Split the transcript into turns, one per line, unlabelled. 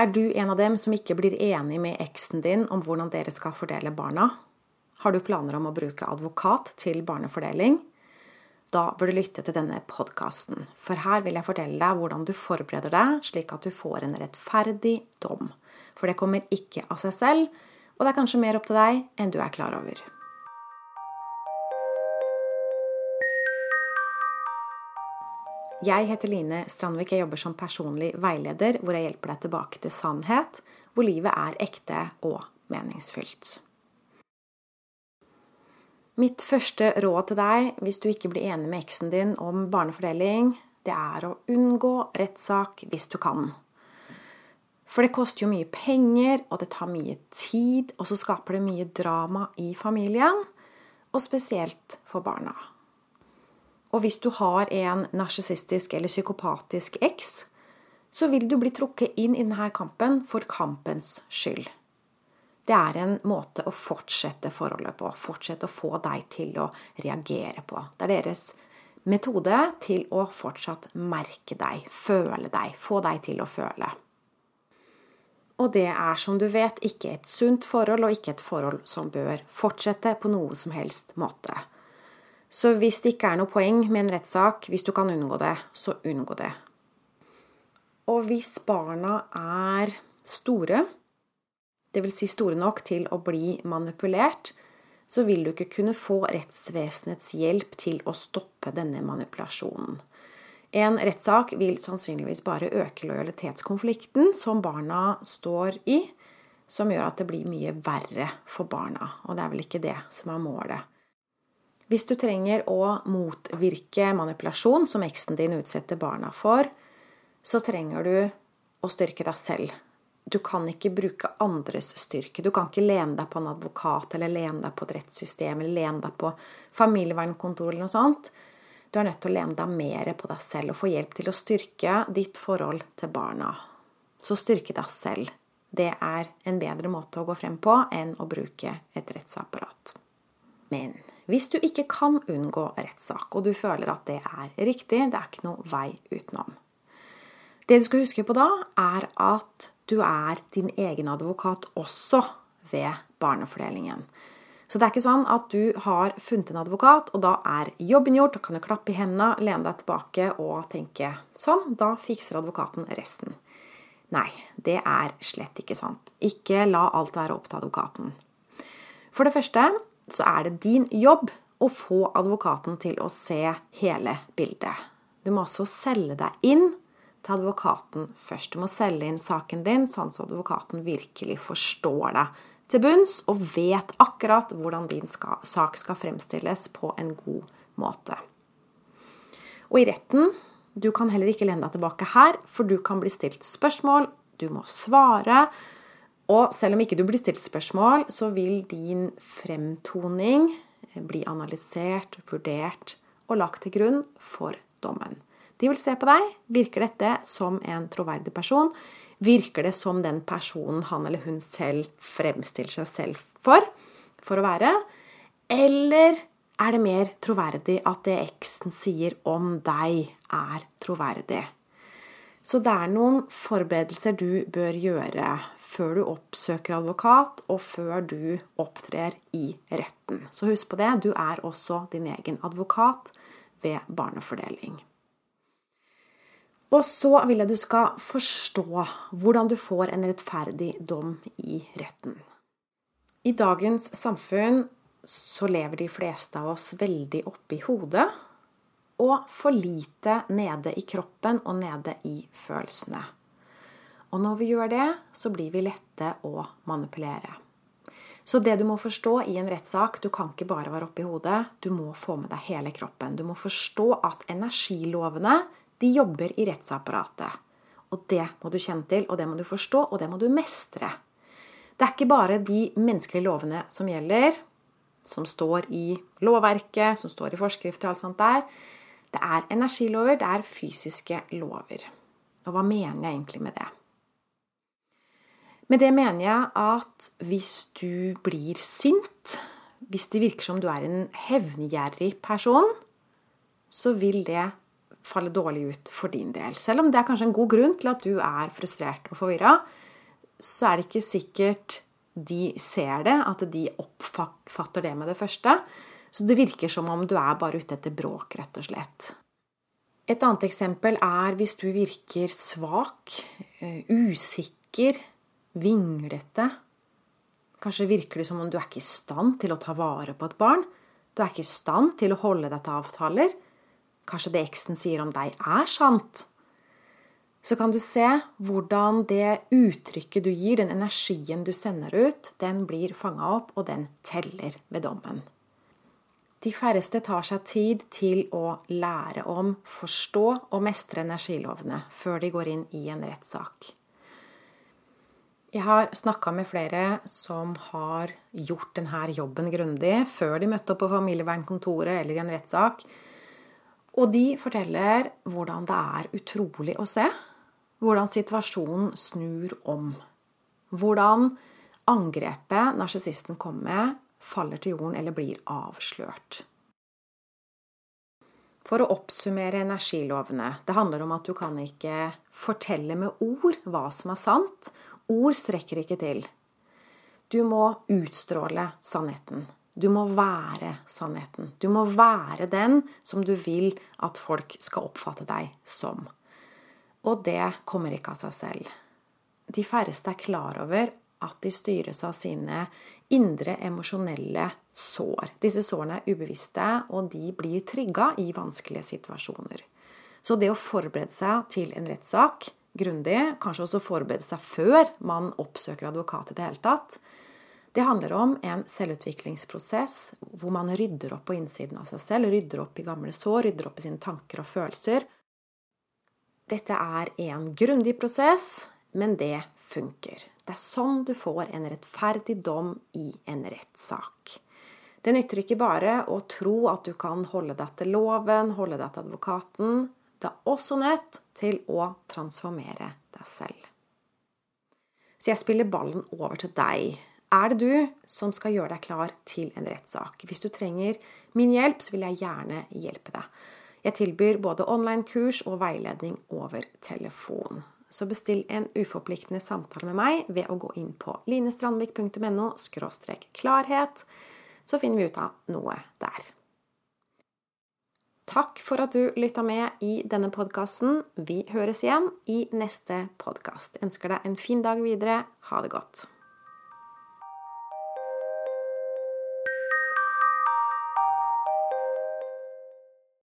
Er du en av dem som ikke blir enig med eksen din om hvordan dere skal fordele barna? Har du planer om å bruke advokat til barnefordeling? Da bør du lytte til denne podkasten, for her vil jeg fortelle deg hvordan du forbereder deg slik at du får en rettferdig dom. For det kommer ikke av seg selv, og det er kanskje mer opp til deg enn du er klar over. Jeg heter Line Strandvik. Jeg jobber som personlig veileder, hvor jeg hjelper deg tilbake til sannhet, hvor livet er ekte og meningsfylt. Mitt første råd til deg hvis du ikke blir enig med eksen din om barnefordeling, det er å unngå rettssak hvis du kan. For det koster jo mye penger, og det tar mye tid, og så skaper det mye drama i familien, og spesielt for barna. Og hvis du har en narsissistisk eller psykopatisk eks, så vil du bli trukket inn i denne kampen for kampens skyld. Det er en måte å fortsette forholdet på, fortsette å få deg til å reagere på. Det er deres metode til å fortsatt merke deg, føle deg, få deg til å føle. Og det er, som du vet, ikke et sunt forhold, og ikke et forhold som bør fortsette på noe som helst måte. Så hvis det ikke er noe poeng med en rettssak, hvis du kan unngå det, så unngå det. Og hvis barna er store, dvs. Si store nok til å bli manipulert, så vil du ikke kunne få rettsvesenets hjelp til å stoppe denne manipulasjonen. En rettssak vil sannsynligvis bare øke lojalitetskonflikten som barna står i, som gjør at det blir mye verre for barna. Og det er vel ikke det som er målet. Hvis du trenger å motvirke manipulasjon, som eksen din utsetter barna for, så trenger du å styrke deg selv. Du kan ikke bruke andres styrke. Du kan ikke lene deg på en advokat eller lene deg på et rettssystem eller lene deg på familievernkontor eller noe sånt. Du er nødt til å lene deg mer på deg selv og få hjelp til å styrke ditt forhold til barna. Så styrke deg selv. Det er en bedre måte å gå frem på enn å bruke et rettsapparat. Men hvis du ikke kan unngå rettssak, og du føler at det er riktig, det er ikke noe vei utenom. Det du skal huske på da, er at du er din egen advokat også ved barnefordelingen. Så det er ikke sånn at du har funnet en advokat, og da er jobben gjort. Da kan du klappe i hendene, lene deg tilbake og tenke sånn, da fikser advokaten resten. Nei, det er slett ikke sånn. Ikke la alt være opp til advokaten. For det første så er det din jobb å få advokaten til å se hele bildet. Du må også selge deg inn til advokaten først. Du må selge inn saken din sånn at advokaten virkelig forstår deg til bunns og vet akkurat hvordan din skal, sak skal fremstilles på en god måte. Og i retten du kan heller ikke lene deg tilbake her, for du kan bli stilt spørsmål, du må svare. Og selv om ikke du blir stilt spørsmål, så vil din fremtoning bli analysert, vurdert og lagt til grunn for dommen. De vil se på deg. Virker dette som en troverdig person? Virker det som den personen han eller hun selv fremstiller seg selv for, for å være? Eller er det mer troverdig at det eksen sier om deg, er troverdig? Så det er noen forberedelser du bør gjøre før du oppsøker advokat, og før du opptrer i retten. Så husk på det, du er også din egen advokat ved barnefordeling. Og så vil jeg du skal forstå hvordan du får en rettferdig dom i retten. I dagens samfunn så lever de fleste av oss veldig oppi hodet og for lite nede i kroppen og nede i følelsene. Og når vi gjør det, så blir vi lette å manipulere. Så det du må forstå i en rettssak Du kan ikke bare være oppi hodet. Du må få med deg hele kroppen. Du må forstå at energilovene de jobber i rettsapparatet. Og det må du kjenne til, og det må du forstå, og det må du mestre. Det er ikke bare de menneskelige lovene som gjelder, som står i lovverket, som står i forskrifter og alt sånt der. Det er energilover, det er fysiske lover. Og hva mener jeg egentlig med det? Med det mener jeg at hvis du blir sint, hvis det virker som du er en hevngjerrig person, så vil det falle dårlig ut for din del. Selv om det er kanskje en god grunn til at du er frustrert og forvirra, så er det ikke sikkert de ser det, at de oppfatter det med det første. Så det virker som om du er bare ute etter bråk, rett og slett. Et annet eksempel er hvis du virker svak, eh, usikker, vinglete. Kanskje virker det som om du er ikke i stand til å ta vare på et barn. Du er ikke i stand til å holde deg til avtaler. Kanskje det eksen sier om deg, er sant så kan du se hvordan det uttrykket du gir, den energien du sender ut, den blir fanga opp, og den teller ved dommen. De færreste tar seg tid til å lære om, forstå og mestre energilovene før de går inn i en rettssak. Jeg har snakka med flere som har gjort denne jobben grundig før de møtte opp på familievernkontoret eller i en rettssak. Og de forteller hvordan det er utrolig å se hvordan situasjonen snur om. Hvordan angrepet narsissisten kom med, faller til jorden eller blir avslørt. For å oppsummere energilovene det handler om at du kan ikke fortelle med ord hva som er sant. Ord strekker ikke til. Du må utstråle sannheten. Du må være sannheten. Du må være den som du vil at folk skal oppfatte deg som. Og det kommer ikke av seg selv. De færreste er klar over at de styres av sine indre emosjonelle sår. Disse sårene er ubevisste, og de blir trigga i vanskelige situasjoner. Så det å forberede seg til en rettssak grundig, kanskje også forberede seg før man oppsøker advokat i det hele tatt, det handler om en selvutviklingsprosess hvor man rydder opp på innsiden av seg selv, rydder opp i gamle sår, rydder opp i sine tanker og følelser, dette er en grundig prosess, men det funker. Det er sånn du får en rettferdig dom i en rettssak. Det nytter ikke bare å tro at du kan holde deg til loven, holde deg til advokaten. Du er også nødt til å transformere deg selv. Så jeg spiller ballen over til deg. Er det du som skal gjøre deg klar til en rettssak? Hvis du trenger min hjelp, så vil jeg gjerne hjelpe deg. Jeg tilbyr både online-kurs og veiledning over telefon. Så bestill en uforpliktende samtale med meg ved å gå inn på linestrandvik.no klarhet, så finner vi ut av noe der. Takk for at du lytta med i denne podkasten. Vi høres igjen i neste podkast. Ønsker deg en fin dag videre. Ha det godt.